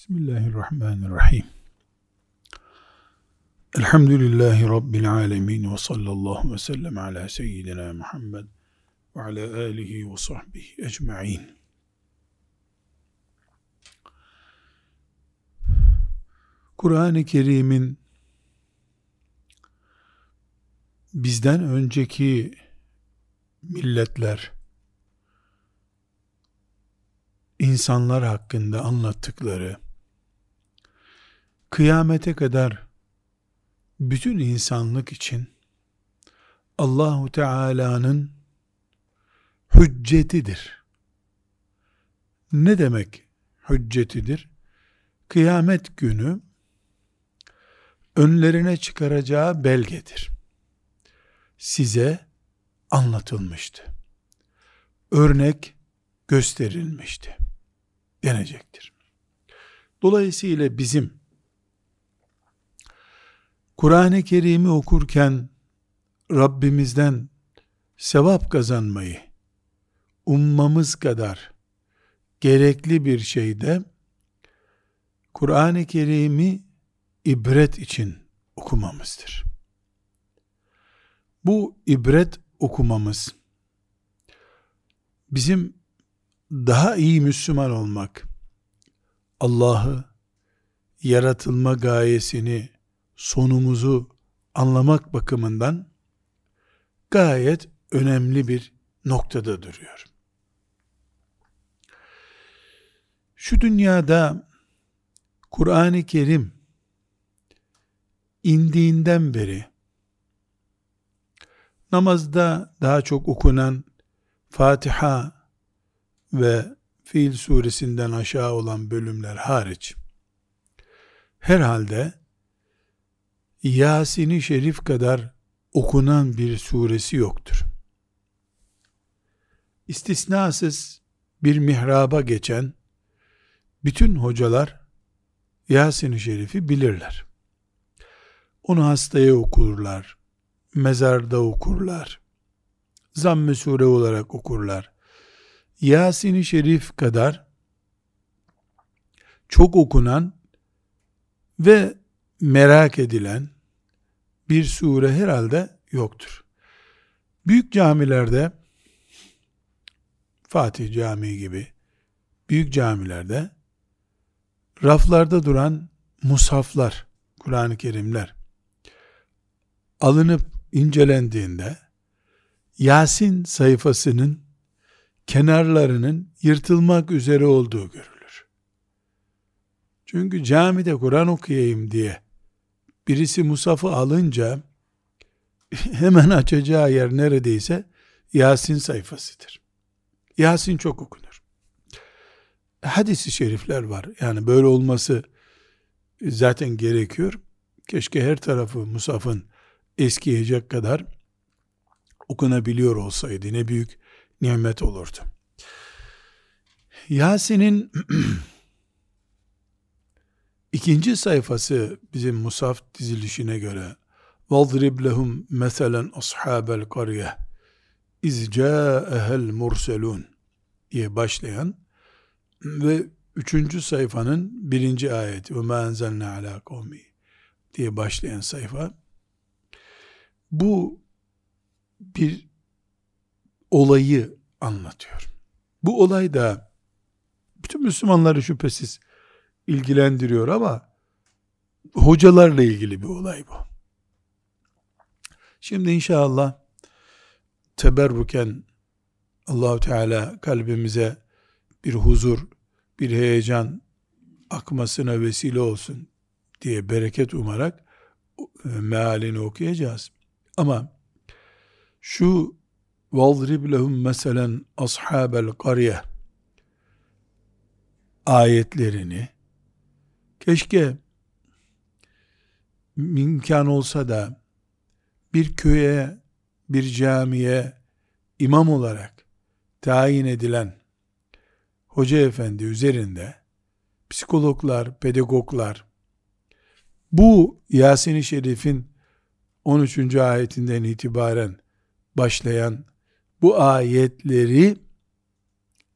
Bismillahirrahmanirrahim. Elhamdülillahi Rabbil alemin ve sallallahu ve sellem ala seyyidina Muhammed ve ala alihi ve sahbihi ecma'in. Kur'an-ı Kerim'in bizden önceki milletler insanlar hakkında anlattıkları kıyamete kadar bütün insanlık için Allahu Teala'nın hüccetidir. Ne demek hüccetidir? Kıyamet günü önlerine çıkaracağı belgedir. Size anlatılmıştı. Örnek gösterilmişti. Denecektir. Dolayısıyla bizim Kur'an-ı Kerim'i okurken Rabbimizden sevap kazanmayı ummamız kadar gerekli bir şeyde Kur'an-ı Kerim'i ibret için okumamızdır. Bu ibret okumamız bizim daha iyi Müslüman olmak, Allah'ı, yaratılma gayesini, sonumuzu anlamak bakımından gayet önemli bir noktada duruyor. Şu dünyada Kur'an-ı Kerim indiğinden beri namazda daha çok okunan Fatiha ve Fil suresinden aşağı olan bölümler hariç herhalde Yasin-i Şerif kadar okunan bir suresi yoktur. İstisnasız bir mihraba geçen bütün hocalar Yasin-i Şerif'i bilirler. Onu hastaya okurlar, mezarda okurlar, zamm-ı sure olarak okurlar. Yasin-i Şerif kadar çok okunan ve merak edilen bir sure herhalde yoktur. Büyük camilerde Fatih Camii gibi büyük camilerde raflarda duran mushaflar, Kur'an-ı Kerimler alınıp incelendiğinde Yasin sayfasının kenarlarının yırtılmak üzere olduğu görülür. Çünkü camide Kur'an okuyayım diye birisi musafı alınca hemen açacağı yer neredeyse Yasin sayfasıdır. Yasin çok okunur. Hadis-i şerifler var. Yani böyle olması zaten gerekiyor. Keşke her tarafı musafın eskiyecek kadar okunabiliyor olsaydı ne büyük nimet olurdu. Yasin'in ikinci sayfası bizim musaf dizilişine göre وَضْرِبْ لَهُمْ مَثَلًا أَصْحَابَ الْقَرْيَةِ اِذْ جَاءَهَا الْمُرْسَلُونَ diye başlayan ve üçüncü sayfanın birinci ayeti وَمَا أَنْزَلْنَا عَلَى قَوْمِهِ diye başlayan sayfa bu bir olayı anlatıyor. Bu olay da bütün Müslümanları şüphesiz ilgilendiriyor ama hocalarla ilgili bir olay bu. Şimdi inşallah teberruken Allahu Teala kalbimize bir huzur, bir heyecan akmasına vesile olsun diye bereket umarak e, mealini okuyacağız. Ama şu وَضْرِبْ لَهُمْ مَسَلًا أَصْحَابَ الْقَرْيَةِ ayetlerini keşke imkan olsa da bir köye, bir camiye imam olarak tayin edilen hoca efendi üzerinde psikologlar, pedagoglar bu Yasin-i Şerif'in 13. ayetinden itibaren başlayan bu ayetleri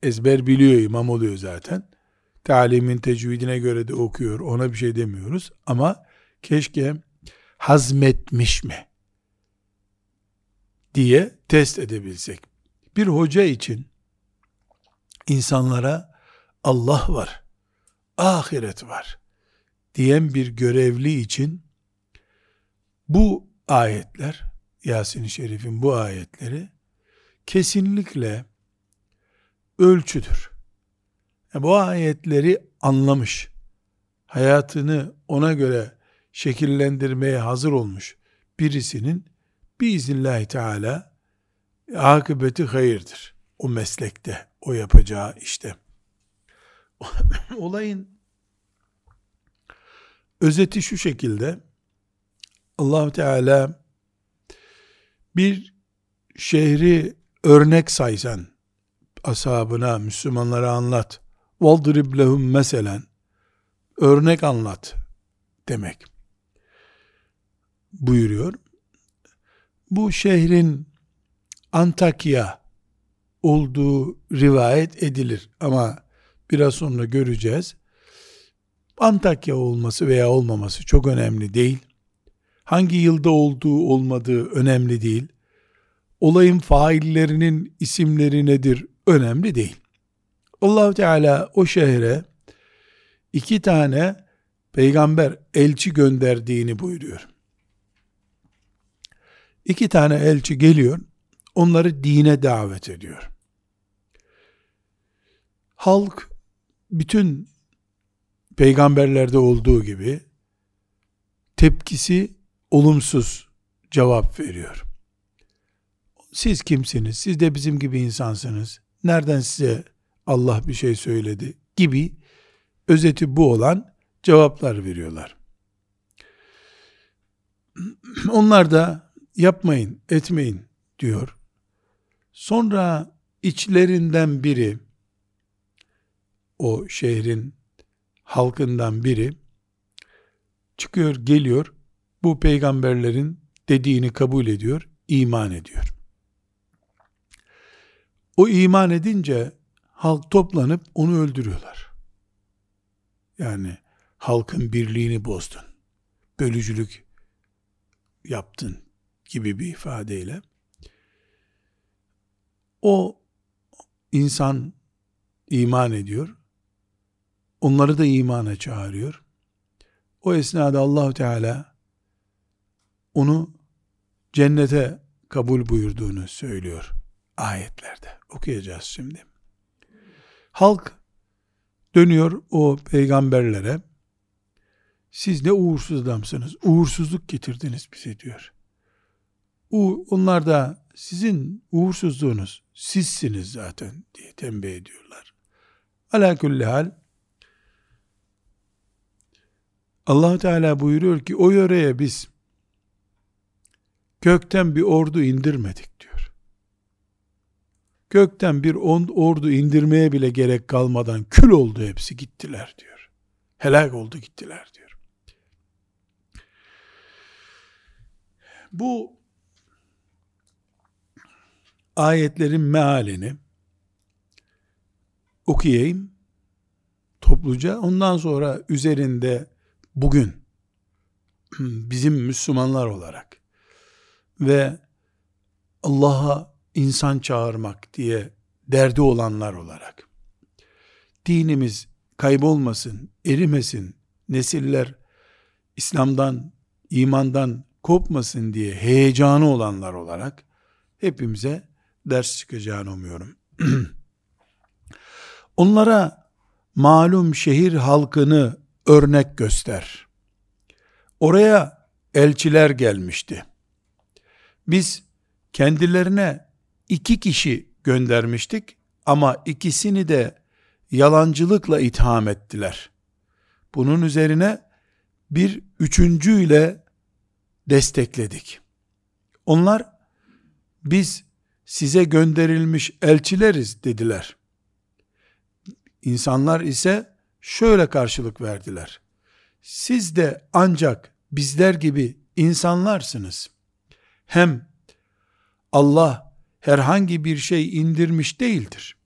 ezber biliyor, imam oluyor zaten. Talimin tecvidine göre de okuyor. Ona bir şey demiyoruz. Ama keşke hazmetmiş mi diye test edebilsek. Bir hoca için insanlara Allah var, ahiret var diyen bir görevli için bu ayetler, Yasin-i Şerif'in bu ayetleri kesinlikle ölçüdür. Yani bu ayetleri anlamış, hayatını ona göre şekillendirmeye hazır olmuş birisinin biiznillahü teala akıbeti hayırdır. O meslekte, o yapacağı işte. Olayın özeti şu şekilde. Allahu Teala bir şehri örnek saysan ashabına, Müslümanlara anlat. وَالْضُرِبْ لَهُمْ meselen örnek anlat demek buyuruyor. Bu şehrin Antakya olduğu rivayet edilir ama biraz sonra göreceğiz. Antakya olması veya olmaması çok önemli değil. Hangi yılda olduğu olmadığı önemli değil. Olayın faillerinin isimleri nedir önemli değil. allah Teala o şehre iki tane peygamber elçi gönderdiğini buyuruyor. İki tane elçi geliyor, onları dine davet ediyor. Halk bütün peygamberlerde olduğu gibi tepkisi olumsuz cevap veriyor. Siz kimsiniz? Siz de bizim gibi insansınız. Nereden size Allah bir şey söyledi gibi özeti bu olan cevaplar veriyorlar. Onlar da yapmayın, etmeyin diyor. Sonra içlerinden biri o şehrin halkından biri çıkıyor, geliyor. Bu peygamberlerin dediğini kabul ediyor, iman ediyor. O iman edince halk toplanıp onu öldürüyorlar. Yani halkın birliğini bozdun. Bölücülük yaptın gibi bir ifadeyle. O insan iman ediyor. Onları da imana çağırıyor. O esnada Allahu Teala onu cennete kabul buyurduğunu söylüyor ayetlerde. Okuyacağız şimdi. Halk dönüyor o peygamberlere siz ne uğursuz adamsınız. Uğursuzluk getirdiniz bize diyor. Onlar da sizin uğursuzluğunuz sizsiniz zaten diye tembih ediyorlar. Ala kulli hal allah Teala buyuruyor ki o yöreye biz gökten bir ordu indirmedik diyor. Gökten bir ordu indirmeye bile gerek kalmadan kül oldu hepsi gittiler diyor. Helak oldu gittiler diyor. Bu ayetlerin mealini okuyayım topluca. Ondan sonra üzerinde bugün bizim Müslümanlar olarak ve Allah'a insan çağırmak diye derdi olanlar olarak dinimiz kaybolmasın, erimesin, nesiller İslam'dan, imandan kopmasın diye heyecanı olanlar olarak hepimize ders çıkacağını umuyorum. Onlara malum şehir halkını örnek göster. Oraya elçiler gelmişti. Biz kendilerine iki kişi göndermiştik ama ikisini de yalancılıkla itham ettiler. Bunun üzerine bir üçüncüyle destekledik. Onlar biz size gönderilmiş elçileriz dediler. İnsanlar ise şöyle karşılık verdiler. Siz de ancak bizler gibi insanlarsınız. Hem Allah herhangi bir şey indirmiş değildir.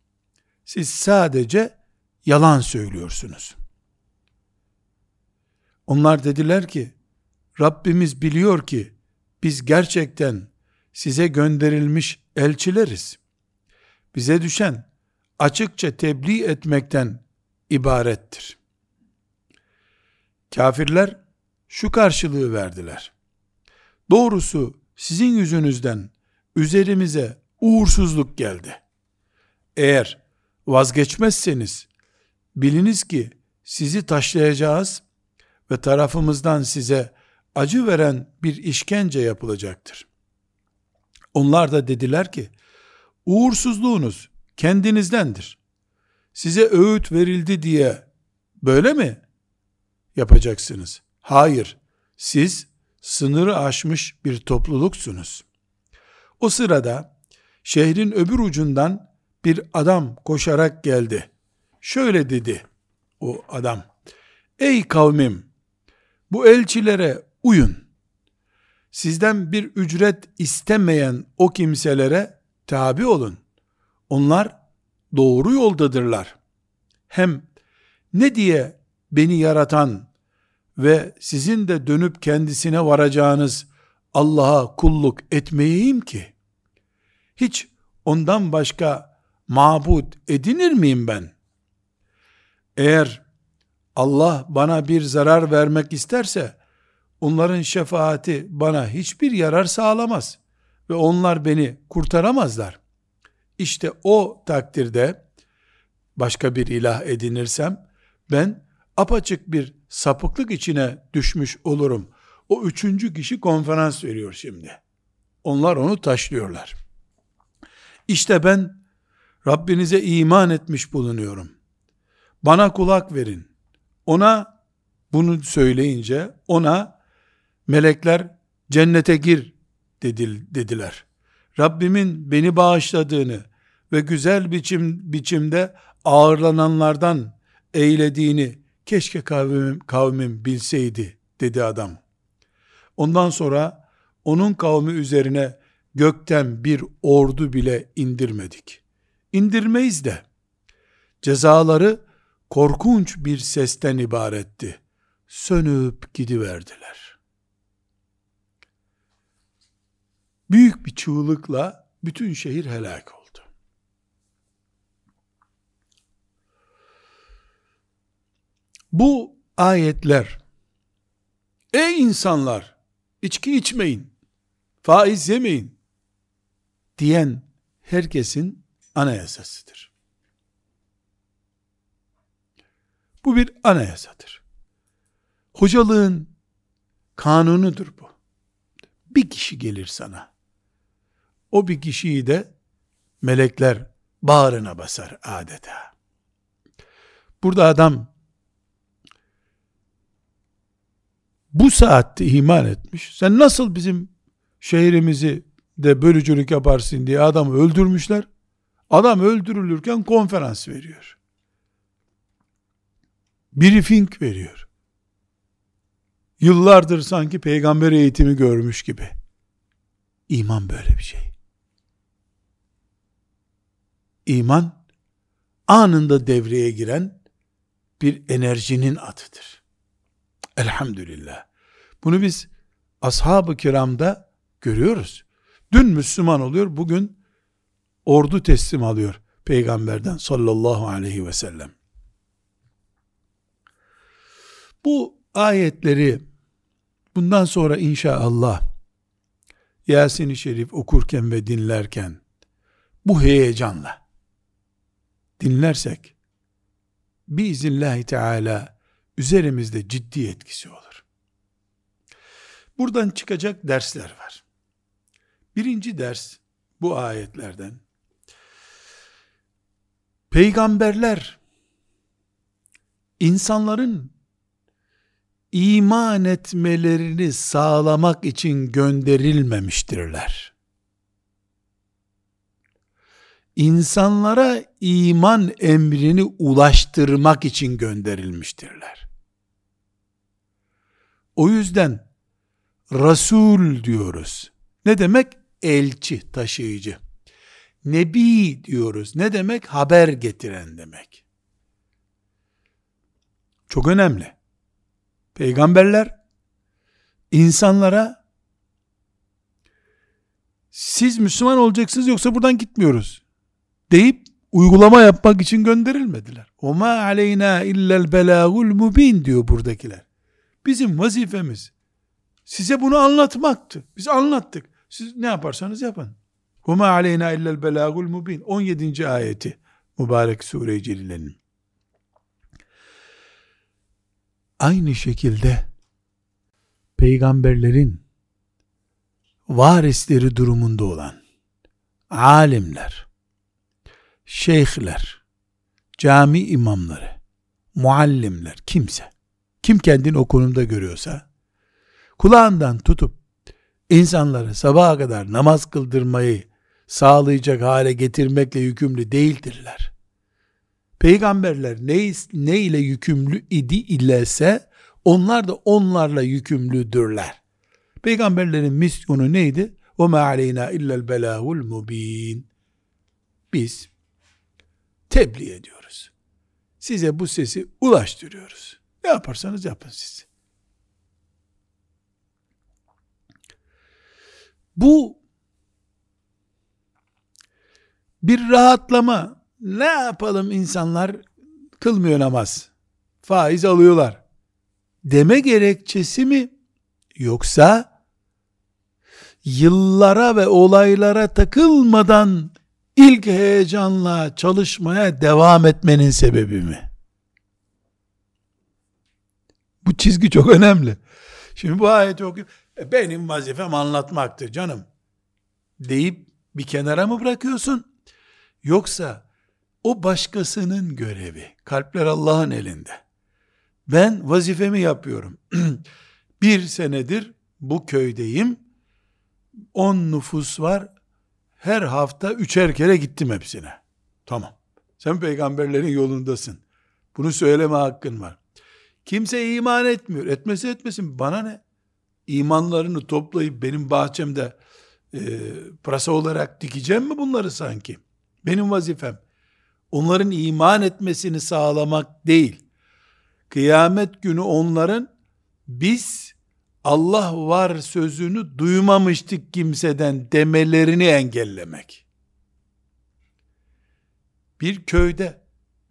Siz sadece yalan söylüyorsunuz. Onlar dediler ki, Rabbimiz biliyor ki, biz gerçekten size gönderilmiş elçileriz. Bize düşen açıkça tebliğ etmekten ibarettir. Kafirler şu karşılığı verdiler. Doğrusu sizin yüzünüzden üzerimize uğursuzluk geldi. Eğer vazgeçmezseniz biliniz ki sizi taşlayacağız ve tarafımızdan size acı veren bir işkence yapılacaktır. Onlar da dediler ki, uğursuzluğunuz kendinizdendir. Size öğüt verildi diye böyle mi yapacaksınız? Hayır, siz sınırı aşmış bir topluluksunuz. O sırada şehrin öbür ucundan bir adam koşarak geldi. Şöyle dedi o adam. Ey kavmim, bu elçilere uyun. Sizden bir ücret istemeyen o kimselere tabi olun. Onlar doğru yoldadırlar. Hem ne diye beni yaratan ve sizin de dönüp kendisine varacağınız Allah'a kulluk etmeyeyim ki? Hiç ondan başka mabut edinir miyim ben? Eğer Allah bana bir zarar vermek isterse, onların şefaati bana hiçbir yarar sağlamaz ve onlar beni kurtaramazlar. İşte o takdirde başka bir ilah edinirsem ben apaçık bir sapıklık içine düşmüş olurum. O üçüncü kişi konferans veriyor şimdi. Onlar onu taşlıyorlar. İşte ben Rabbinize iman etmiş bulunuyorum. Bana kulak verin. Ona bunu söyleyince ona melekler cennete gir dedil, dediler. Rabbimin beni bağışladığını ve güzel biçim, biçimde ağırlananlardan eylediğini keşke kavmim, kavmim bilseydi dedi adam. Ondan sonra onun kavmi üzerine gökten bir ordu bile indirmedik. İndirmeyiz de cezaları korkunç bir sesten ibaretti. Sönüp gidiverdiler. Büyük bir çığlıkla bütün şehir helak oldu. Bu ayetler ey insanlar içki içmeyin, faiz yemeyin diyen herkesin anayasasıdır. Bu bir anayasadır. Hocalığın kanunudur bu. Bir kişi gelir sana. O bir kişiyi de melekler bağrına basar adeta. Burada adam bu saatte iman etmiş. Sen nasıl bizim şehrimizi de bölücülük yaparsın diye adamı öldürmüşler. Adam öldürülürken konferans veriyor. Briefing veriyor. Yıllardır sanki peygamber eğitimi görmüş gibi. İman böyle bir şey. İman anında devreye giren bir enerjinin adıdır. Elhamdülillah. Bunu biz ashab-ı kiramda görüyoruz. Dün Müslüman oluyor, bugün ordu teslim alıyor peygamberden sallallahu aleyhi ve sellem. Bu ayetleri bundan sonra inşallah Yasin-i Şerif okurken ve dinlerken bu heyecanla dinlersek biiznillahü teala üzerimizde ciddi etkisi olur. Buradan çıkacak dersler var. Birinci ders bu ayetlerden Peygamberler insanların iman etmelerini sağlamak için gönderilmemiştirler. İnsanlara iman emrini ulaştırmak için gönderilmiştirler. O yüzden Resul diyoruz. Ne demek? Elçi, taşıyıcı. Nebi diyoruz. Ne demek? Haber getiren demek. çok önemli. Peygamberler insanlara siz Müslüman olacaksınız yoksa buradan gitmiyoruz deyip uygulama yapmak için gönderilmediler. O ma aleyna illel belagul mubin diyor buradakiler. Bizim vazifemiz size bunu anlatmaktı. Biz anlattık. Siz ne yaparsanız yapın. Ma aleyna illel belagul mubin. 17. ayeti mübarek sure-i celilenin. Aynı şekilde peygamberlerin varisleri durumunda olan alimler, şeyhler, cami imamları, muallimler, kimse, kim kendini o konumda görüyorsa, kulağından tutup insanları sabaha kadar namaz kıldırmayı sağlayacak hale getirmekle yükümlü değildirler. Peygamberler ne, ne ile yükümlü idi ilese onlar da onlarla yükümlüdürler. Peygamberlerin misyonu neydi? وَمَا عَلَيْنَا اِلَّا الْبَلَاهُ الْمُب۪ينَ Biz tebliğ ediyoruz. Size bu sesi ulaştırıyoruz. Ne yaparsanız yapın siz. Bu bir rahatlama. Ne yapalım insanlar kılmıyor namaz. Faiz alıyorlar. Deme gerekçesi mi? Yoksa yıllara ve olaylara takılmadan ilk heyecanla çalışmaya devam etmenin sebebi mi? Bu çizgi çok önemli. Şimdi bu ayeti okuyup e, benim vazifem anlatmaktır canım deyip bir kenara mı bırakıyorsun? Yoksa o başkasının görevi. Kalpler Allah'ın elinde. Ben vazifemi yapıyorum. bir senedir bu köydeyim. On nüfus var. Her hafta üçer kere gittim hepsine. Tamam. Sen peygamberlerin yolundasın. Bunu söyleme hakkın var. Kimse iman etmiyor. Etmesi etmesin. Bana ne? İmanlarını toplayıp benim bahçemde e, pırasa olarak dikeceğim mi bunları sanki? Benim vazifem. Onların iman etmesini sağlamak değil. Kıyamet günü onların biz Allah var sözünü duymamıştık kimseden demelerini engellemek. Bir köyde,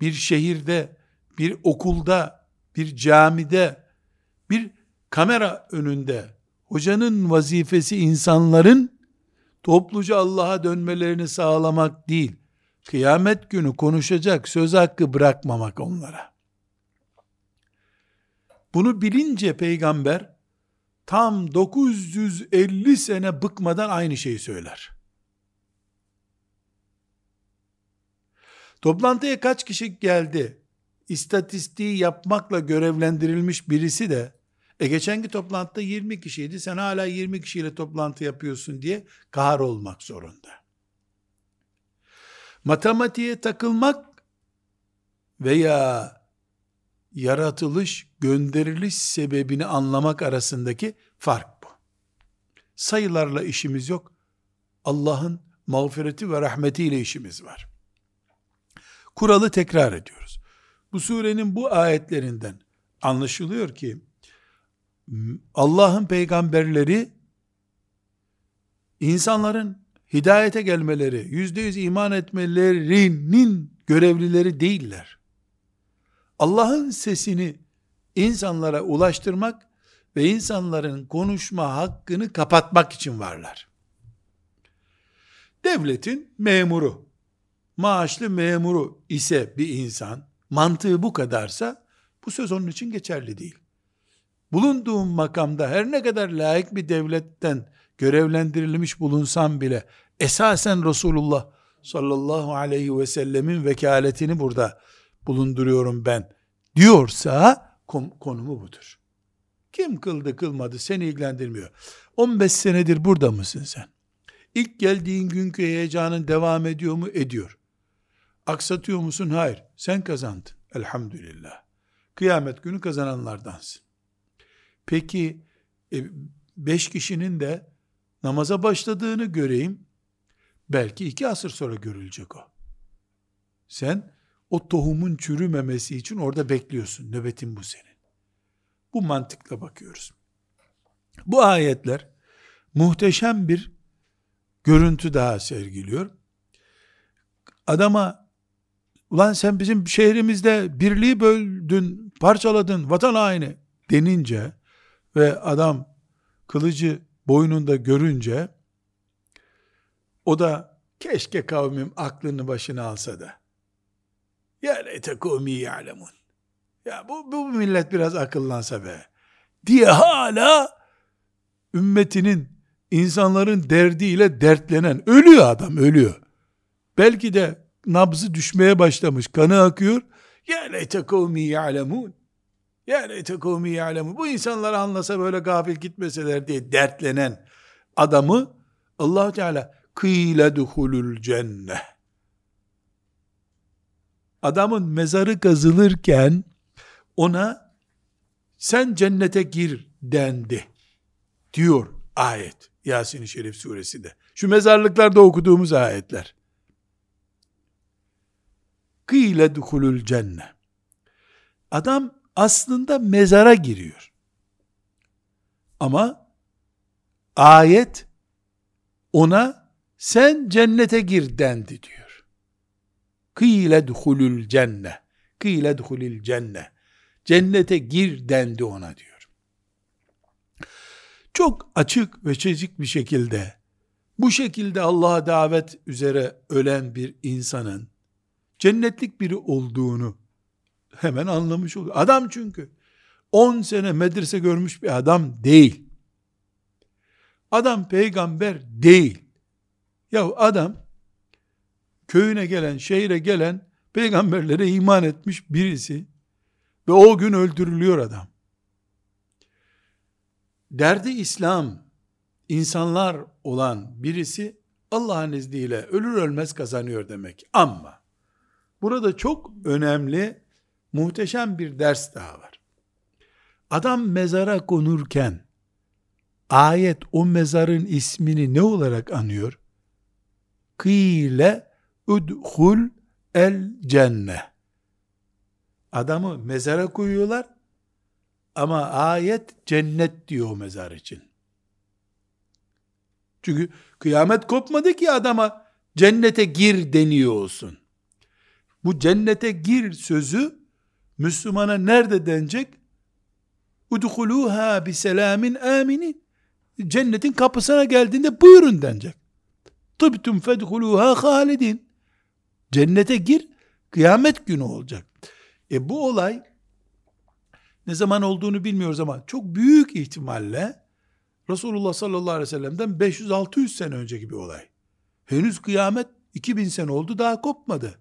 bir şehirde, bir okulda, bir camide, bir kamera önünde hocanın vazifesi insanların topluca Allah'a dönmelerini sağlamak değil, kıyamet günü konuşacak söz hakkı bırakmamak onlara. Bunu bilince peygamber tam 950 sene bıkmadan aynı şeyi söyler. Toplantıya kaç kişi geldi? İstatistiği yapmakla görevlendirilmiş birisi de e geçenki toplantıda 20 kişiydi sen hala 20 kişiyle toplantı yapıyorsun diye kahar olmak zorunda. Matematiğe takılmak veya yaratılış, gönderiliş sebebini anlamak arasındaki fark bu. Sayılarla işimiz yok. Allah'ın mağfireti ve rahmetiyle işimiz var. Kuralı tekrar ediyoruz. Bu surenin bu ayetlerinden anlaşılıyor ki Allah'ın peygamberleri insanların hidayete gelmeleri, yüzde yüz iman etmelerinin görevlileri değiller. Allah'ın sesini insanlara ulaştırmak ve insanların konuşma hakkını kapatmak için varlar. Devletin memuru, maaşlı memuru ise bir insan, mantığı bu kadarsa, bu söz onun için geçerli değil. Bulunduğum makamda her ne kadar layık bir devletten görevlendirilmiş bulunsam bile, esasen Resulullah sallallahu aleyhi ve sellemin vekaletini burada bulunduruyorum ben diyorsa konumu budur. Kim kıldı kılmadı seni ilgilendirmiyor. 15 senedir burada mısın sen? İlk geldiğin günkü heyecanın devam ediyor mu? Ediyor. Aksatıyor musun? Hayır. Sen kazandın. Elhamdülillah. Kıyamet günü kazananlardansın. Peki e, beş kişinin de namaza başladığını göreyim. Belki iki asır sonra görülecek o. Sen o tohumun çürümemesi için orada bekliyorsun. Nöbetin bu senin. Bu mantıkla bakıyoruz. Bu ayetler muhteşem bir görüntü daha sergiliyor. Adama ulan sen bizim şehrimizde birliği böldün, parçaladın, vatan haini denince ve adam kılıcı boynunda görünce o da keşke kavmim aklını başına alsa da ya leyte kavmi ya'lemun ya bu, bu millet biraz akıllansa be diye hala ümmetinin insanların derdiyle dertlenen ölüyor adam ölüyor. Belki de nabzı düşmeye başlamış, kanı akıyor. Ya leyte kavmi ya'lemun. Ya leyte kavmi ya'lemun. Bu insanlar anlasa böyle gafil gitmeseler diye dertlenen adamı allah Teala kıyle duhulul cenne. Adamın mezarı kazılırken ona sen cennete gir dendi diyor ayet. Yasin-i Şerif suresinde. Şu mezarlıklarda okuduğumuz ayetler. Kıyle dukulul cenne. Adam aslında mezara giriyor. Ama ayet ona sen cennete gir dendi diyor. Kıyle dukulul cenne. Kıyle dukulil cenne. Cennete gir dendi ona diyor. Çok açık ve çezik bir şekilde bu şekilde Allah'a davet üzere ölen bir insanın cennetlik biri olduğunu hemen anlamış oluyor. Adam çünkü 10 sene medrese görmüş bir adam değil. Adam peygamber değil. Ya adam köyüne gelen, şehire gelen peygamberlere iman etmiş birisi ve o gün öldürülüyor adam. Derdi İslam, insanlar olan birisi Allah'ın izniyle ölür ölmez kazanıyor demek. Ama burada çok önemli, muhteşem bir ders daha var. Adam mezara konurken ayet o mezarın ismini ne olarak anıyor? Kıyle udhul el cenne. Adamı mezara koyuyorlar ama ayet cennet diyor o mezar için. Çünkü kıyamet kopmadı ki adama cennete gir deniyor olsun. Bu cennete gir sözü Müslümana nerede denecek? Udhuluha bi selamin aminin. Cennetin kapısına geldiğinde buyurun denecek. Tıbtum fedhuluha halidin. Cennete gir, kıyamet günü olacak. E bu olay ne zaman olduğunu bilmiyoruz ama çok büyük ihtimalle Resulullah sallallahu aleyhi ve sellem'den 500-600 sene önceki bir olay. Henüz kıyamet 2000 sene oldu daha kopmadı.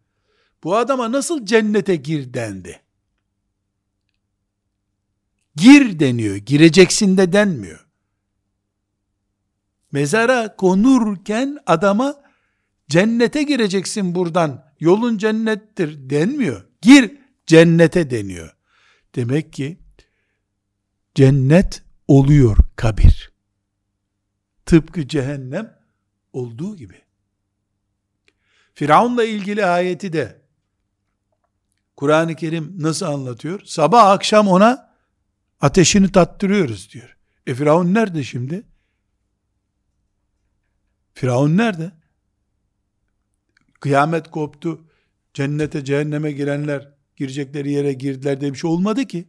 Bu adama nasıl cennete gir dendi? Gir deniyor, gireceksin de denmiyor. Mezara konurken adama cennete gireceksin buradan, yolun cennettir denmiyor. Gir cennete deniyor. Demek ki cennet oluyor kabir. Tıpkı cehennem olduğu gibi. Firavun'la ilgili ayeti de Kur'an-ı Kerim nasıl anlatıyor? Sabah akşam ona ateşini tattırıyoruz diyor. E Firavun nerede şimdi? Firavun nerede? Kıyamet koptu. Cennete cehenneme girenler girecekleri yere girdiler diye bir şey olmadı ki.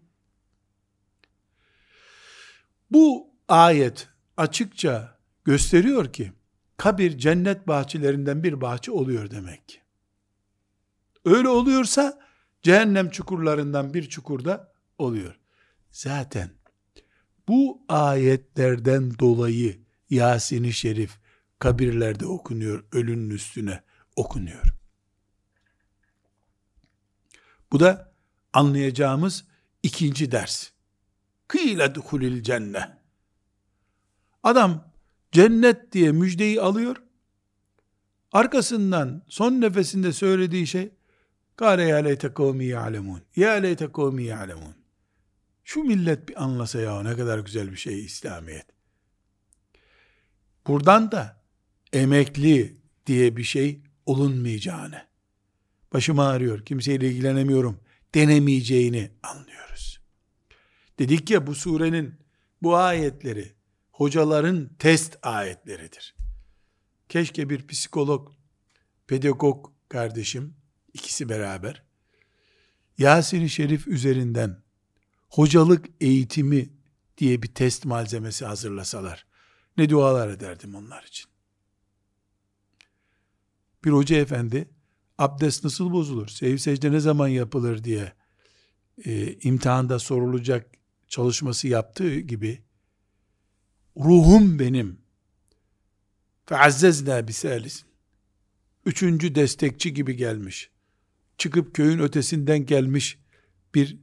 Bu ayet açıkça gösteriyor ki kabir cennet bahçelerinden bir bahçe oluyor demek ki. Öyle oluyorsa cehennem çukurlarından bir çukurda oluyor. Zaten bu ayetlerden dolayı Yasin-i Şerif kabirlerde okunuyor, ölünün üstüne okunuyor. Bu da anlayacağımız ikinci ders. Kıyle dukulil cenne. Adam cennet diye müjdeyi alıyor. Arkasından son nefesinde söylediği şey Kâle ya leyte kavmi ya'lemun. Ya leyte kavmi ya'lemun. Şu millet bir anlasa ya ne kadar güzel bir şey İslamiyet. Buradan da emekli diye bir şey olunmayacağını, başım ağrıyor, kimseyle ilgilenemiyorum denemeyeceğini anlıyoruz. Dedik ya bu surenin bu ayetleri hocaların test ayetleridir. Keşke bir psikolog, pedagog kardeşim ikisi beraber Yasin-i Şerif üzerinden hocalık eğitimi diye bir test malzemesi hazırlasalar ne dualar ederdim onlar için. Bir hoca efendi abdest nasıl bozulur, sev secde ne zaman yapılır? diye e, imtihanda sorulacak çalışması yaptığı gibi ruhum benim. Feazzezna bisalisin üçüncü destekçi gibi gelmiş. Çıkıp köyün ötesinden gelmiş bir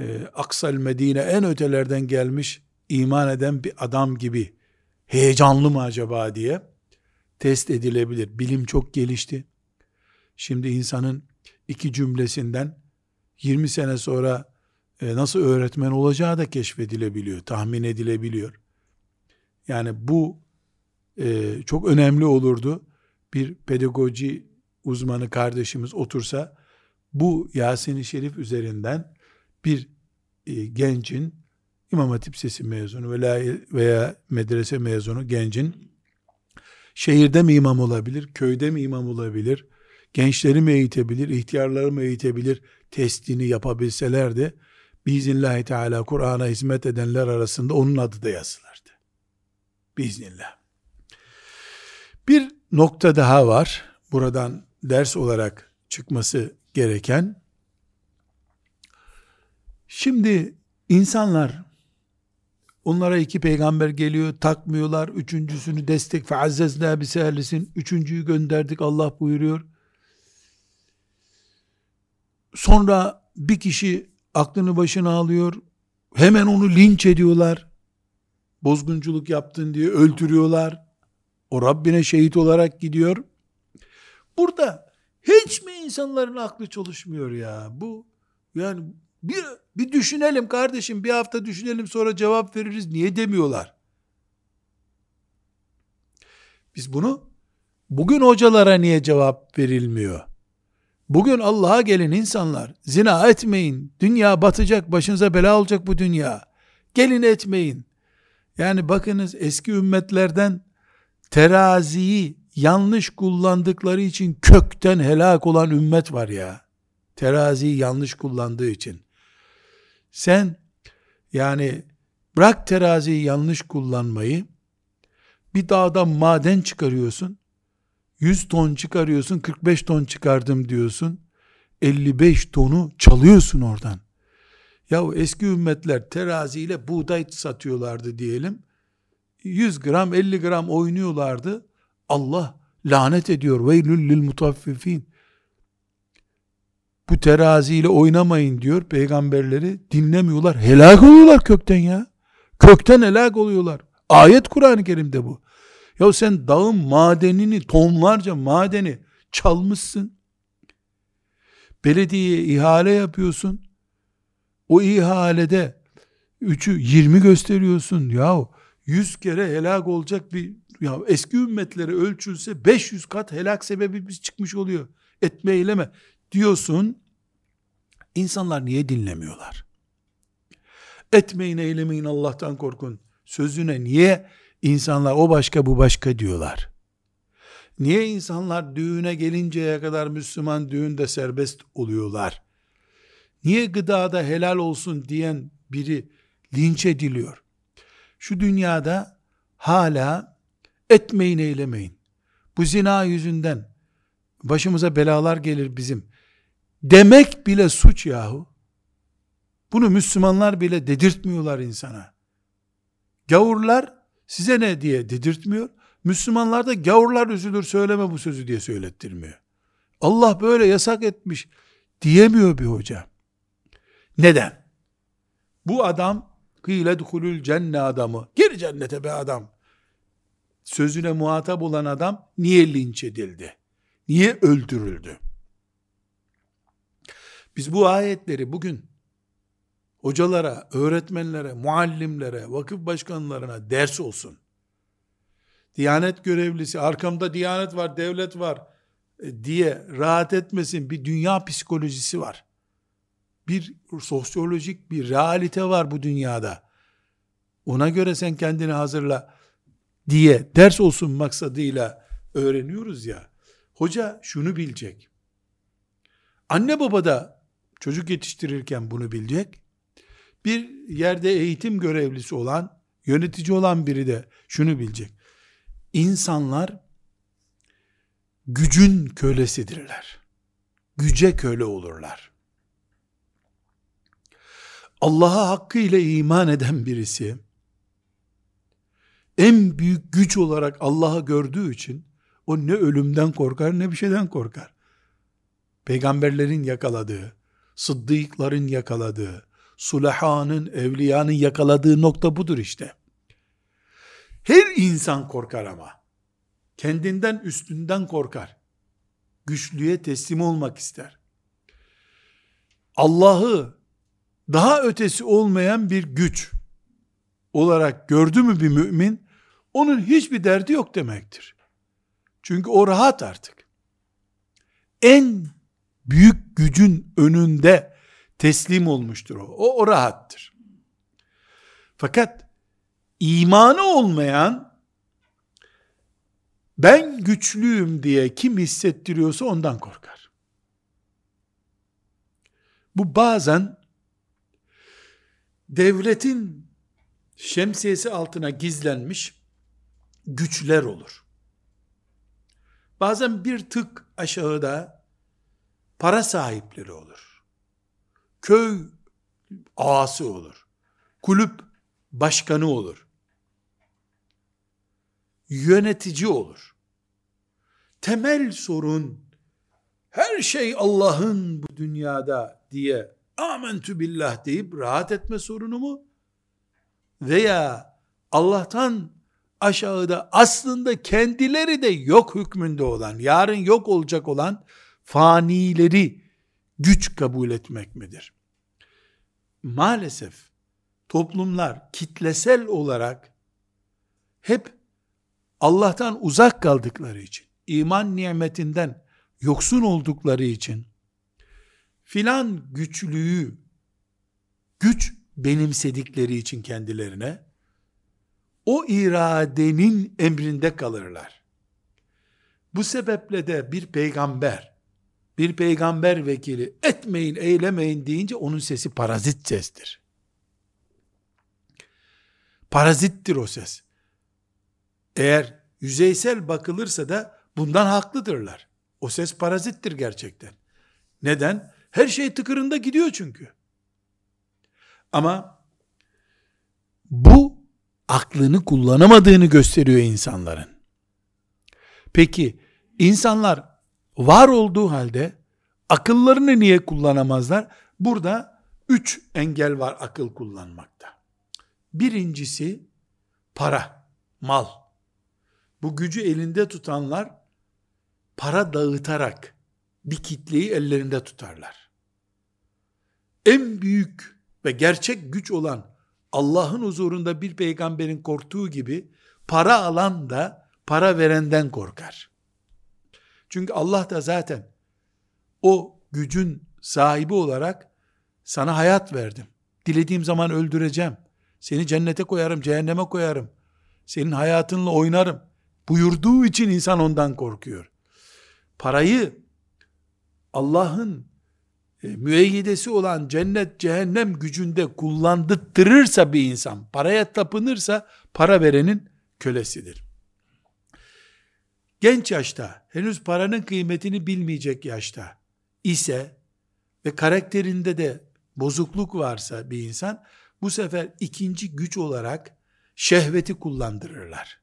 e, Aksal Medine en ötelerden gelmiş iman eden bir adam gibi heyecanlı mı acaba diye test edilebilir. Bilim çok gelişti. Şimdi insanın iki cümlesinden 20 sene sonra e, nasıl öğretmen olacağı da keşfedilebiliyor, tahmin edilebiliyor. Yani bu e, çok önemli olurdu. Bir pedagoji uzmanı kardeşimiz otursa bu Yasin-i Şerif üzerinden bir e, gencin İmam Hatip Sesi mezunu veya, veya medrese mezunu gencin şehirde mi imam olabilir, köyde mi imam olabilir, gençleri mi eğitebilir, ihtiyarları mı eğitebilir testini yapabilselerdi, biiznillahü teala Kur'an'a hizmet edenler arasında onun adı da yazılırdı. Biiznillah. Bir nokta daha var. Buradan ders olarak çıkması gereken şimdi insanlar onlara iki peygamber geliyor takmıyorlar. Üçüncüsünü destek feazzezna bisehlisin üçüncüyü gönderdik Allah buyuruyor. Sonra bir kişi aklını başına alıyor. Hemen onu linç ediyorlar. Bozgunculuk yaptın diye öldürüyorlar. O Rabbine şehit olarak gidiyor. Burada hiç mi insanların aklı çalışmıyor ya? Bu yani bir, bir düşünelim kardeşim bir hafta düşünelim sonra cevap veririz niye demiyorlar? Biz bunu bugün hocalara niye cevap verilmiyor? Bugün Allah'a gelin insanlar zina etmeyin. Dünya batacak başınıza bela olacak bu dünya. Gelin etmeyin. Yani bakınız eski ümmetlerden teraziyi yanlış kullandıkları için kökten helak olan ümmet var ya. Teraziyi yanlış kullandığı için. Sen yani bırak teraziyi yanlış kullanmayı bir dağda maden çıkarıyorsun. 100 ton çıkarıyorsun 45 ton çıkardım diyorsun. 55 tonu çalıyorsun oradan. Ya eski ümmetler teraziyle buğday satıyorlardı diyelim. 100 gram 50 gram oynuyorlardı. Allah lanet ediyor. Veylül lil mutaffifin. Bu teraziyle oynamayın diyor peygamberleri. Dinlemiyorlar. Helak oluyorlar kökten ya. Kökten helak oluyorlar. Ayet Kur'an-ı Kerim'de bu. Ya sen dağın madenini, tonlarca madeni çalmışsın. Belediyeye ihale yapıyorsun. O ihalede 3'ü 20 gösteriyorsun. Yahu 100 kere helak olacak bir ya eski ümmetlere ölçülse 500 kat helak sebebi biz çıkmış oluyor. Etme eyleme diyorsun. İnsanlar niye dinlemiyorlar? Etmeyin eylemeyin Allah'tan korkun. Sözüne niye insanlar o başka bu başka diyorlar? Niye insanlar düğüne gelinceye kadar Müslüman düğünde serbest oluyorlar? Niye gıdada helal olsun diyen biri linç ediliyor? Şu dünyada hala etmeyin eylemeyin. Bu zina yüzünden başımıza belalar gelir bizim. Demek bile suç yahu. Bunu Müslümanlar bile dedirtmiyorlar insana. Gavurlar size ne diye dedirtmiyor. Müslümanlar da gavurlar üzülür söyleme bu sözü diye söylettirmiyor. Allah böyle yasak etmiş diyemiyor bir hoca. Neden? Bu adam kıyle dukulül cenne adamı. Gir cennete be adam sözüne muhatap olan adam niye linç edildi? Niye öldürüldü? Biz bu ayetleri bugün hocalara, öğretmenlere, muallimlere, vakıf başkanlarına ders olsun. Diyanet görevlisi, arkamda diyanet var, devlet var, e, diye rahat etmesin bir dünya psikolojisi var. Bir sosyolojik bir realite var bu dünyada. Ona göre sen kendini hazırla diye ders olsun maksadıyla öğreniyoruz ya. Hoca şunu bilecek. Anne baba da çocuk yetiştirirken bunu bilecek. Bir yerde eğitim görevlisi olan, yönetici olan biri de şunu bilecek. İnsanlar gücün kölesidirler. Güce köle olurlar. Allah'a hakkıyla iman eden birisi, en büyük güç olarak Allah'ı gördüğü için, o ne ölümden korkar ne bir şeyden korkar. Peygamberlerin yakaladığı, sıddıkların yakaladığı, sulahanın, evliyanın yakaladığı nokta budur işte. Her insan korkar ama. Kendinden üstünden korkar. Güçlüye teslim olmak ister. Allah'ı daha ötesi olmayan bir güç olarak gördü mü bir mümin, onun hiçbir derdi yok demektir. Çünkü o rahat artık. En büyük gücün önünde teslim olmuştur o. O, o rahattır. Fakat imanı olmayan ben güçlüyüm diye kim hissettiriyorsa ondan korkar. Bu bazen devletin şemsiyesi altına gizlenmiş güçler olur. Bazen bir tık aşağıda para sahipleri olur. Köy ağası olur. Kulüp başkanı olur. Yönetici olur. Temel sorun her şey Allah'ın bu dünyada diye amentü billah deyip rahat etme sorunu mu? Veya Allah'tan aşağıda aslında kendileri de yok hükmünde olan, yarın yok olacak olan fanileri güç kabul etmek midir? Maalesef toplumlar kitlesel olarak hep Allah'tan uzak kaldıkları için, iman nimetinden yoksun oldukları için filan güçlüğü güç benimsedikleri için kendilerine o iradenin emrinde kalırlar. Bu sebeple de bir peygamber, bir peygamber vekili etmeyin, eylemeyin deyince onun sesi parazit sestir. Parazittir o ses. Eğer yüzeysel bakılırsa da bundan haklıdırlar. O ses parazittir gerçekten. Neden? Her şey tıkırında gidiyor çünkü. Ama bu aklını kullanamadığını gösteriyor insanların. Peki insanlar var olduğu halde akıllarını niye kullanamazlar? Burada üç engel var akıl kullanmakta. Birincisi para, mal. Bu gücü elinde tutanlar para dağıtarak bir kitleyi ellerinde tutarlar. En büyük ve gerçek güç olan Allah'ın huzurunda bir peygamberin korktuğu gibi para alan da para verenden korkar. Çünkü Allah da zaten o gücün sahibi olarak sana hayat verdim. Dilediğim zaman öldüreceğim. Seni cennete koyarım, cehenneme koyarım. Senin hayatınla oynarım. Buyurduğu için insan ondan korkuyor. Parayı Allah'ın e, müeyyidesi olan cennet cehennem gücünde kullandırırsa bir insan, paraya tapınırsa para verenin kölesidir. Genç yaşta, henüz paranın kıymetini bilmeyecek yaşta ise ve karakterinde de bozukluk varsa bir insan, bu sefer ikinci güç olarak şehveti kullandırırlar.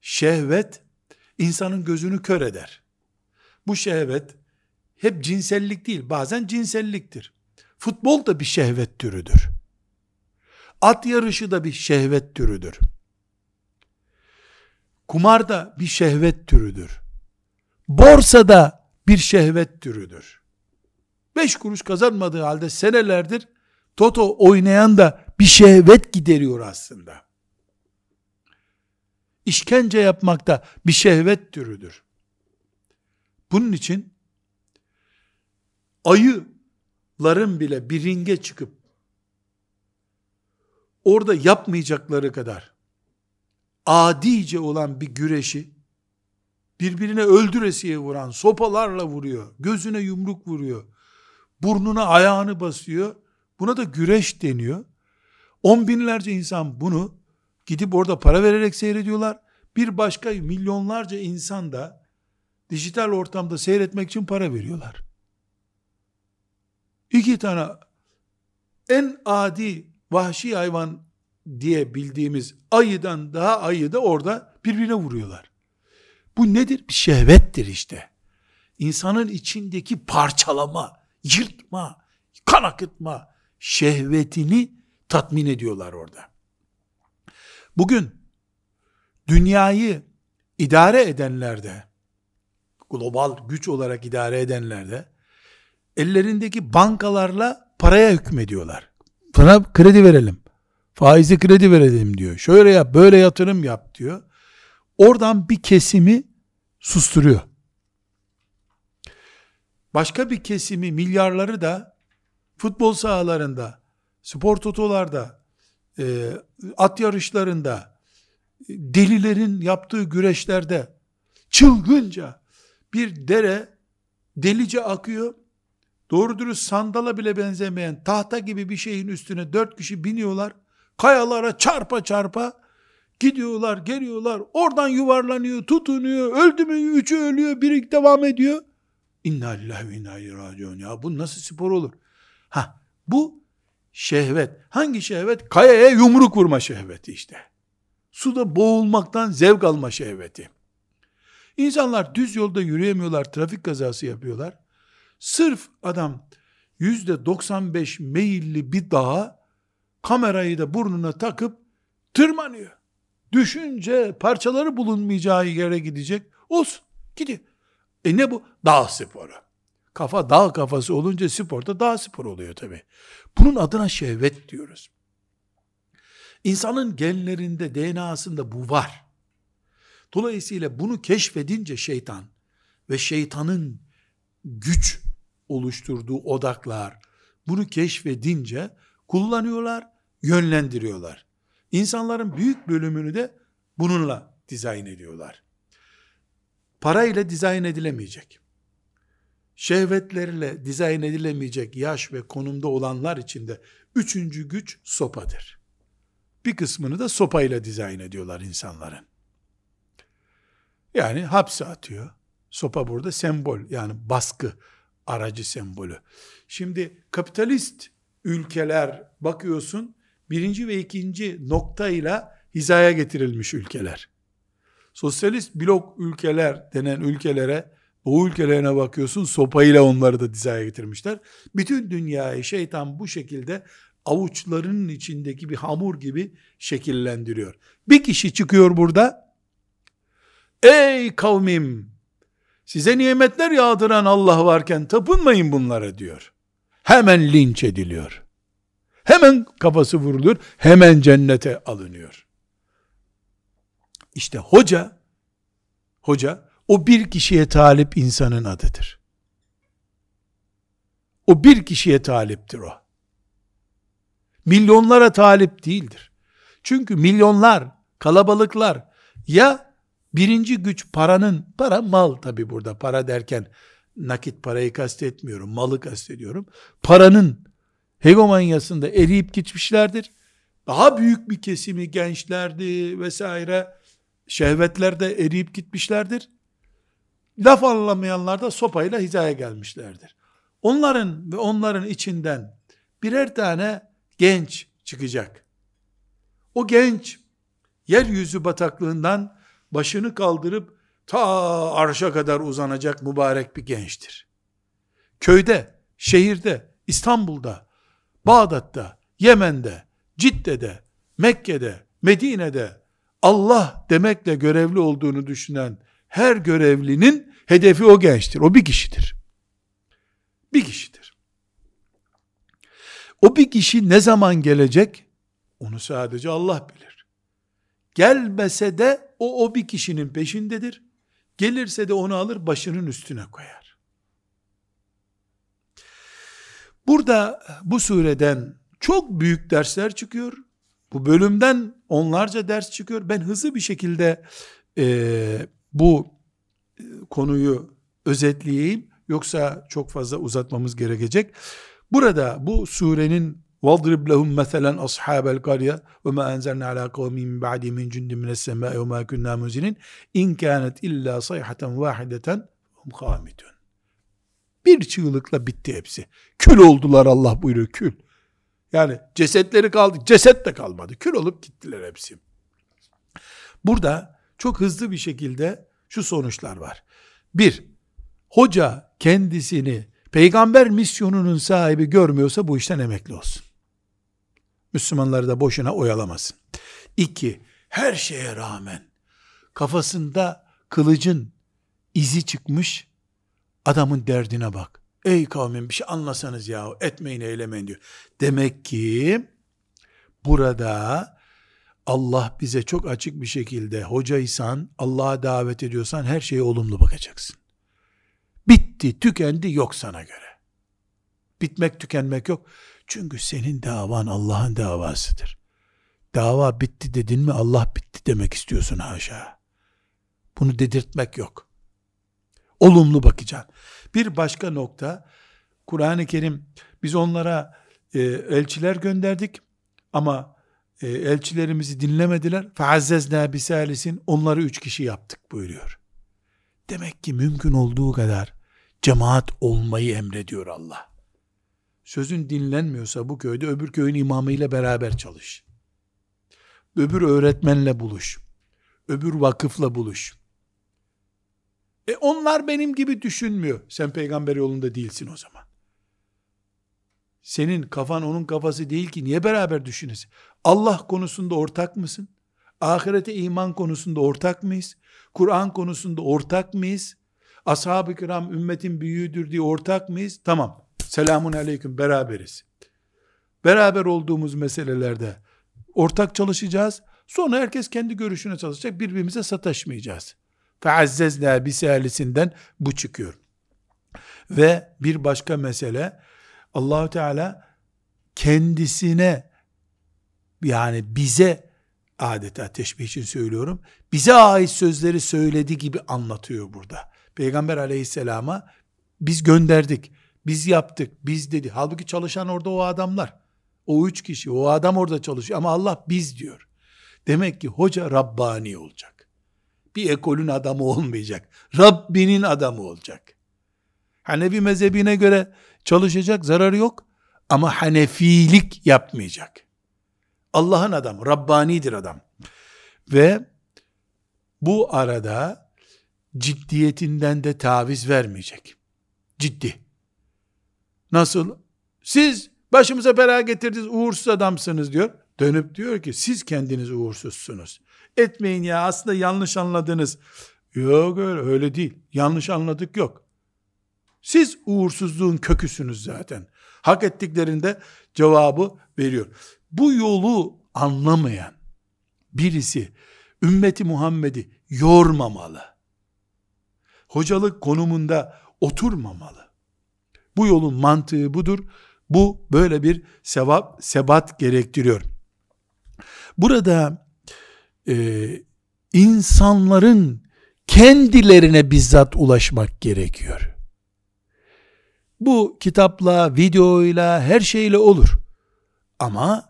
Şehvet, insanın gözünü kör eder. Bu şehvet, hep cinsellik değil, bazen cinselliktir. Futbol da bir şehvet türüdür. At yarışı da bir şehvet türüdür. Kumar da bir şehvet türüdür. Borsa da bir şehvet türüdür. Beş kuruş kazanmadığı halde senelerdir Toto oynayan da bir şehvet gideriyor aslında. İşkence yapmak da bir şehvet türüdür. Bunun için ayıların bile bir ringe çıkıp orada yapmayacakları kadar adice olan bir güreşi birbirine öldüresiye vuran, sopalarla vuruyor, gözüne yumruk vuruyor, burnuna ayağını basıyor. Buna da güreş deniyor. On binlerce insan bunu gidip orada para vererek seyrediyorlar. Bir başka milyonlarca insan da dijital ortamda seyretmek için para veriyorlar. İki tane en adi vahşi hayvan diye bildiğimiz ayıdan daha ayı da orada birbirine vuruyorlar. Bu nedir? Bir şehvettir işte. İnsanın içindeki parçalama, yırtma, kan akıtma şehvetini tatmin ediyorlar orada. Bugün dünyayı idare edenlerde, global güç olarak idare edenlerde, ellerindeki bankalarla paraya hükmediyorlar. Sana kredi verelim. Faizi kredi verelim diyor. Şöyle yap, böyle yatırım yap diyor. Oradan bir kesimi susturuyor. Başka bir kesimi, milyarları da futbol sahalarında, spor totolarda, e, at yarışlarında, delilerin yaptığı güreşlerde çılgınca bir dere delice akıyor. Doğru dürüst sandala bile benzemeyen tahta gibi bir şeyin üstüne dört kişi biniyorlar. Kayalara çarpa çarpa gidiyorlar, geliyorlar. Oradan yuvarlanıyor, tutunuyor. Öldü mü? Üçü ölüyor, biri devam ediyor. İnna lillahi ve inna ileyhi Ya bu nasıl spor olur? Ha, bu şehvet. Hangi şehvet? Kayaya yumruk vurma şehveti işte. Suda boğulmaktan zevk alma şehveti. İnsanlar düz yolda yürüyemiyorlar, trafik kazası yapıyorlar. Sırf adam yüzde 95 meyilli bir dağa kamerayı da burnuna takıp tırmanıyor. Düşünce parçaları bulunmayacağı yere gidecek. Olsun gidiyor. E ne bu? Dağ sporu. Kafa dağ kafası olunca sporda dağ spor oluyor tabi. Bunun adına şehvet diyoruz. İnsanın genlerinde, DNA'sında bu var. Dolayısıyla bunu keşfedince şeytan ve şeytanın güç oluşturduğu odaklar bunu keşfedince kullanıyorlar, yönlendiriyorlar. İnsanların büyük bölümünü de bununla dizayn ediyorlar. Parayla dizayn edilemeyecek. Şehvetlerle dizayn edilemeyecek yaş ve konumda olanlar için de üçüncü güç sopadır. Bir kısmını da sopayla dizayn ediyorlar insanların. Yani hapse atıyor. Sopa burada sembol yani baskı aracı sembolü. Şimdi kapitalist ülkeler bakıyorsun birinci ve ikinci noktayla hizaya getirilmiş ülkeler. Sosyalist blok ülkeler denen ülkelere, o ülkelerine bakıyorsun sopayla onları da hizaya getirmişler. Bütün dünyayı şeytan bu şekilde avuçlarının içindeki bir hamur gibi şekillendiriyor. Bir kişi çıkıyor burada, ey kavmim, size nimetler yağdıran Allah varken tapınmayın bunlara diyor. Hemen linç ediliyor. Hemen kafası vuruluyor, hemen cennete alınıyor. İşte hoca, hoca o bir kişiye talip insanın adıdır. O bir kişiye taliptir o. Milyonlara talip değildir. Çünkü milyonlar, kalabalıklar ya birinci güç paranın, para mal tabi burada para derken nakit parayı kastetmiyorum, malı kastediyorum. Paranın hegemonyasında eriyip gitmişlerdir. Daha büyük bir kesimi gençlerdi vesaire şehvetlerde eriyip gitmişlerdir. Laf anlamayanlar da sopayla hizaya gelmişlerdir. Onların ve onların içinden birer tane genç çıkacak. O genç yeryüzü bataklığından başını kaldırıp ta arşa kadar uzanacak mübarek bir gençtir. Köyde, şehirde, İstanbul'da, Bağdat'ta, Yemen'de, Cidde'de, Mekke'de, Medine'de Allah demekle görevli olduğunu düşünen her görevlinin hedefi o gençtir. O bir kişidir. Bir kişidir. O bir kişi ne zaman gelecek? Onu sadece Allah bilir. Gelmese de o o bir kişinin peşindedir. Gelirse de onu alır başının üstüne koyar. Burada bu sureden çok büyük dersler çıkıyor. Bu bölümden onlarca ders çıkıyor. Ben hızlı bir şekilde e, bu e, konuyu özetleyeyim. Yoksa çok fazla uzatmamız gerekecek. Burada bu surenin وَضْرِبْ لَهُمْ مَثَلًا أَصْحَابَ الْقَرْيَةِ وَمَا أَنْزَلْنَا عَلَى قَوْمٍ مِنْ بَعْدِ مِنْ جُنْدٍ مِنَ السَّمَاءِ وَمَا كُنَّا مُزِنِينَ اِنْ كَانَتْ اِلَّا صَيْحَةً وَاحِدَةً هُمْ خَامِدُونَ Bir çığlıkla bitti hepsi. Kül oldular Allah buyuruyor kül. Yani cesetleri kaldı. Ceset de kalmadı. Kül olup gittiler hepsi. Burada çok hızlı bir şekilde şu sonuçlar var. Bir, hoca kendisini peygamber misyonunun sahibi görmüyorsa bu işten emekli olsun. Müslümanları da boşuna oyalamasın. İki, her şeye rağmen kafasında kılıcın izi çıkmış adamın derdine bak. Ey kavmin bir şey anlasanız ya etmeyin eylemeyin diyor. Demek ki burada Allah bize çok açık bir şekilde hocaysan, Allah'a davet ediyorsan her şeye olumlu bakacaksın. Bitti, tükendi yok sana göre. Bitmek, tükenmek yok. Çünkü senin davan Allah'ın davasıdır. Dava bitti dedin mi Allah bitti demek istiyorsun haşa. Bunu dedirtmek yok. Olumlu bakacaksın. Bir başka nokta Kur'an-ı Kerim biz onlara e, elçiler gönderdik ama e, elçilerimizi dinlemediler. Feazzezna bisalisin onları üç kişi yaptık buyuruyor. Demek ki mümkün olduğu kadar cemaat olmayı emrediyor Allah. Sözün dinlenmiyorsa bu köyde öbür köyün imamıyla beraber çalış. Öbür öğretmenle buluş. Öbür vakıfla buluş. E onlar benim gibi düşünmüyor. Sen peygamber yolunda değilsin o zaman. Senin kafan onun kafası değil ki niye beraber düşünesin? Allah konusunda ortak mısın? Ahirete iman konusunda ortak mıyız? Kur'an konusunda ortak mıyız? Ashab-ı kiram ümmetin büyüğüdür diye ortak mıyız? Tamam. Selamun aleyküm beraberiz. Beraber olduğumuz meselelerde ortak çalışacağız. Sonra herkes kendi görüşüne çalışacak. Birbirimize sataşmayacağız. Feazzezna bisalisinden bu çıkıyor. Ve bir başka mesele Allahu Teala kendisine yani bize adeta teşbih için söylüyorum. Bize ait sözleri söyledi gibi anlatıyor burada. Peygamber aleyhisselama biz gönderdik, biz yaptık, biz dedi. Halbuki çalışan orada o adamlar. O üç kişi, o adam orada çalışıyor ama Allah biz diyor. Demek ki hoca Rabbani olacak. Bir ekolün adamı olmayacak. Rabbinin adamı olacak. Hanefi mezhebine göre çalışacak, zararı yok. Ama Hanefilik yapmayacak. Allah'ın adamı, Rabbanidir adam. Ve bu arada ciddiyetinden de taviz vermeyecek. Ciddi. Nasıl? Siz başımıza bela getirdiniz, uğursuz adamsınız diyor. Dönüp diyor ki siz kendiniz uğursuzsunuz. Etmeyin ya aslında yanlış anladınız. Yok öyle, öyle değil. Yanlış anladık yok. Siz uğursuzluğun köküsünüz zaten. Hak ettiklerinde cevabı veriyor. Bu yolu anlamayan birisi ümmeti Muhammed'i yormamalı. Hocalık konumunda oturmamalı. Bu yolun mantığı budur. Bu böyle bir sevap, sebat gerektiriyor. Burada e, insanların kendilerine bizzat ulaşmak gerekiyor. Bu kitapla, videoyla, her şeyle olur. Ama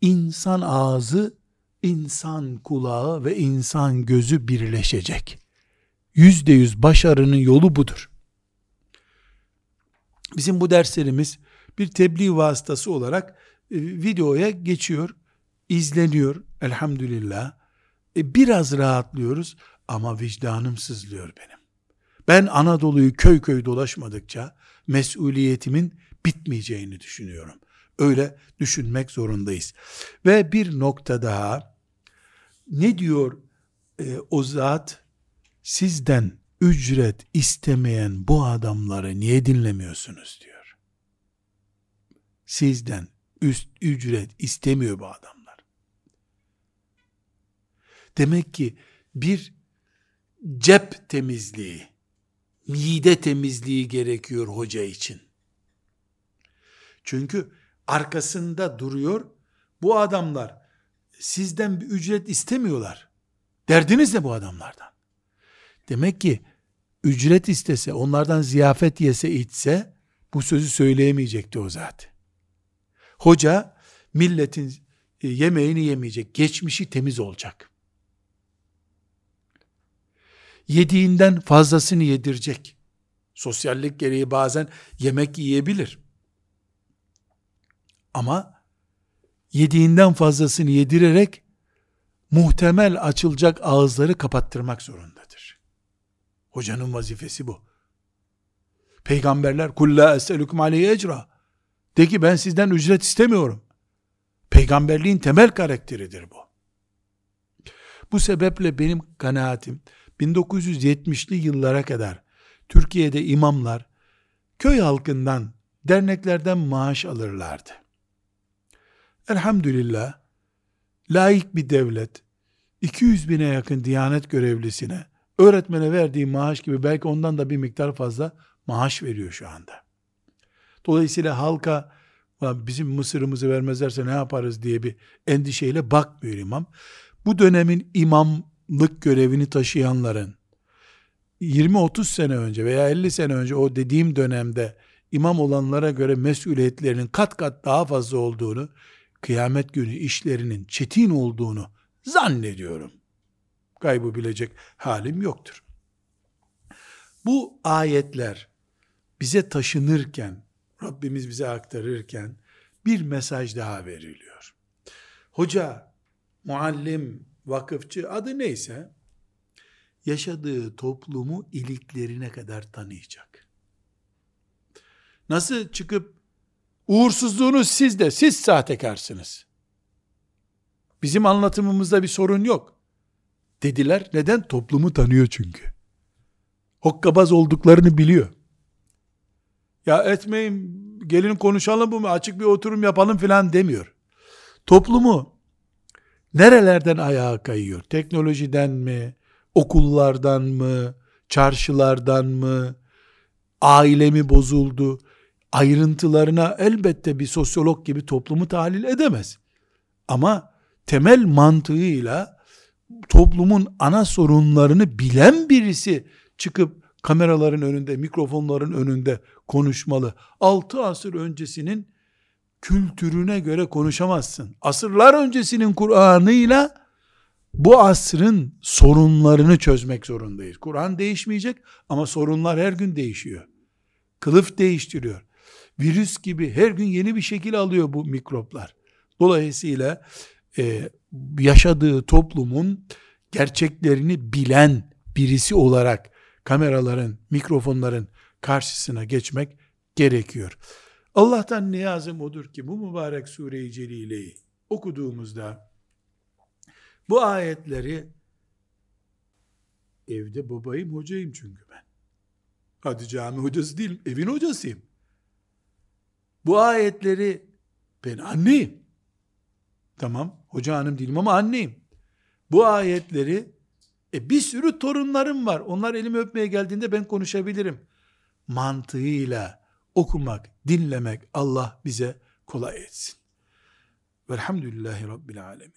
insan ağzı, insan kulağı ve insan gözü birleşecek. Yüzde yüz başarının yolu budur. Bizim bu derslerimiz bir tebliğ vasıtası olarak e, videoya geçiyor, izleniyor elhamdülillah. E, biraz rahatlıyoruz ama vicdanım sızlıyor benim. Ben Anadolu'yu köy köy dolaşmadıkça mesuliyetimin bitmeyeceğini düşünüyorum. Öyle düşünmek zorundayız. Ve bir nokta daha ne diyor e, o zat sizden ücret istemeyen bu adamları niye dinlemiyorsunuz diyor. Sizden üst ücret istemiyor bu adamlar. Demek ki bir cep temizliği, mide temizliği gerekiyor hoca için. Çünkü arkasında duruyor. Bu adamlar sizden bir ücret istemiyorlar. Derdiniz ne bu adamlardan? Demek ki ücret istese, onlardan ziyafet yese içse bu sözü söyleyemeyecekti o zaten. Hoca milletin e, yemeğini yemeyecek, geçmişi temiz olacak. Yediğinden fazlasını yedirecek. Sosyallik gereği bazen yemek yiyebilir. Ama yediğinden fazlasını yedirerek muhtemel açılacak ağızları kapattırmak zorundadır. Hocanın vazifesi bu. Peygamberler kulla eselükum aleyhi ecra. De ki ben sizden ücret istemiyorum. Peygamberliğin temel karakteridir bu. Bu sebeple benim kanaatim 1970'li yıllara kadar Türkiye'de imamlar köy halkından, derneklerden maaş alırlardı. Elhamdülillah layık bir devlet 200 bine yakın diyanet görevlisine öğretmene verdiği maaş gibi belki ondan da bir miktar fazla maaş veriyor şu anda. Dolayısıyla halka bizim mısırımızı vermezlerse ne yaparız diye bir endişeyle bakmıyor imam. Bu dönemin imamlık görevini taşıyanların 20-30 sene önce veya 50 sene önce o dediğim dönemde imam olanlara göre mesuliyetlerinin kat kat daha fazla olduğunu, kıyamet günü işlerinin çetin olduğunu zannediyorum. Gaybı bilecek halim yoktur. Bu ayetler bize taşınırken, Rabbimiz bize aktarırken bir mesaj daha veriliyor. Hoca, muallim, vakıfçı adı neyse yaşadığı toplumu iliklerine kadar tanıyacak. Nasıl çıkıp uğursuzluğunuz sizde, siz sahtekarsınız. Bizim anlatımımızda bir sorun yok. Dediler. Neden? Toplumu tanıyor çünkü. Hokkabaz olduklarını biliyor. Ya etmeyin, gelin konuşalım bu açık bir oturum yapalım filan demiyor. Toplumu nerelerden ayağa kayıyor? Teknolojiden mi? Okullardan mı? Çarşılardan mı? Aile mi bozuldu? Ayrıntılarına elbette bir sosyolog gibi toplumu tahlil edemez. Ama temel mantığıyla toplumun ana sorunlarını bilen birisi çıkıp kameraların önünde, mikrofonların önünde konuşmalı. Altı asır öncesinin kültürüne göre konuşamazsın. Asırlar öncesinin Kur'an'ıyla bu asrın sorunlarını çözmek zorundayız. Kur'an değişmeyecek ama sorunlar her gün değişiyor. Kılıf değiştiriyor. Virüs gibi her gün yeni bir şekil alıyor bu mikroplar. Dolayısıyla e, yaşadığı toplumun gerçeklerini bilen birisi olarak kameraların, mikrofonların karşısına geçmek gerekiyor. Allah'tan niyazım odur ki bu mübarek sure-i celileyi okuduğumuzda bu ayetleri evde babayım hocayım çünkü ben. Hadi cami hocası değilim, evin hocasıyım. Bu ayetleri ben anneyim. Tamam, hoca hanım değilim ama anneyim. Bu ayetleri e bir sürü torunlarım var. Onlar elimi öpmeye geldiğinde ben konuşabilirim. Mantığıyla okumak, dinlemek Allah bize kolay etsin. Velhamdülillahi Rabbil Alemin.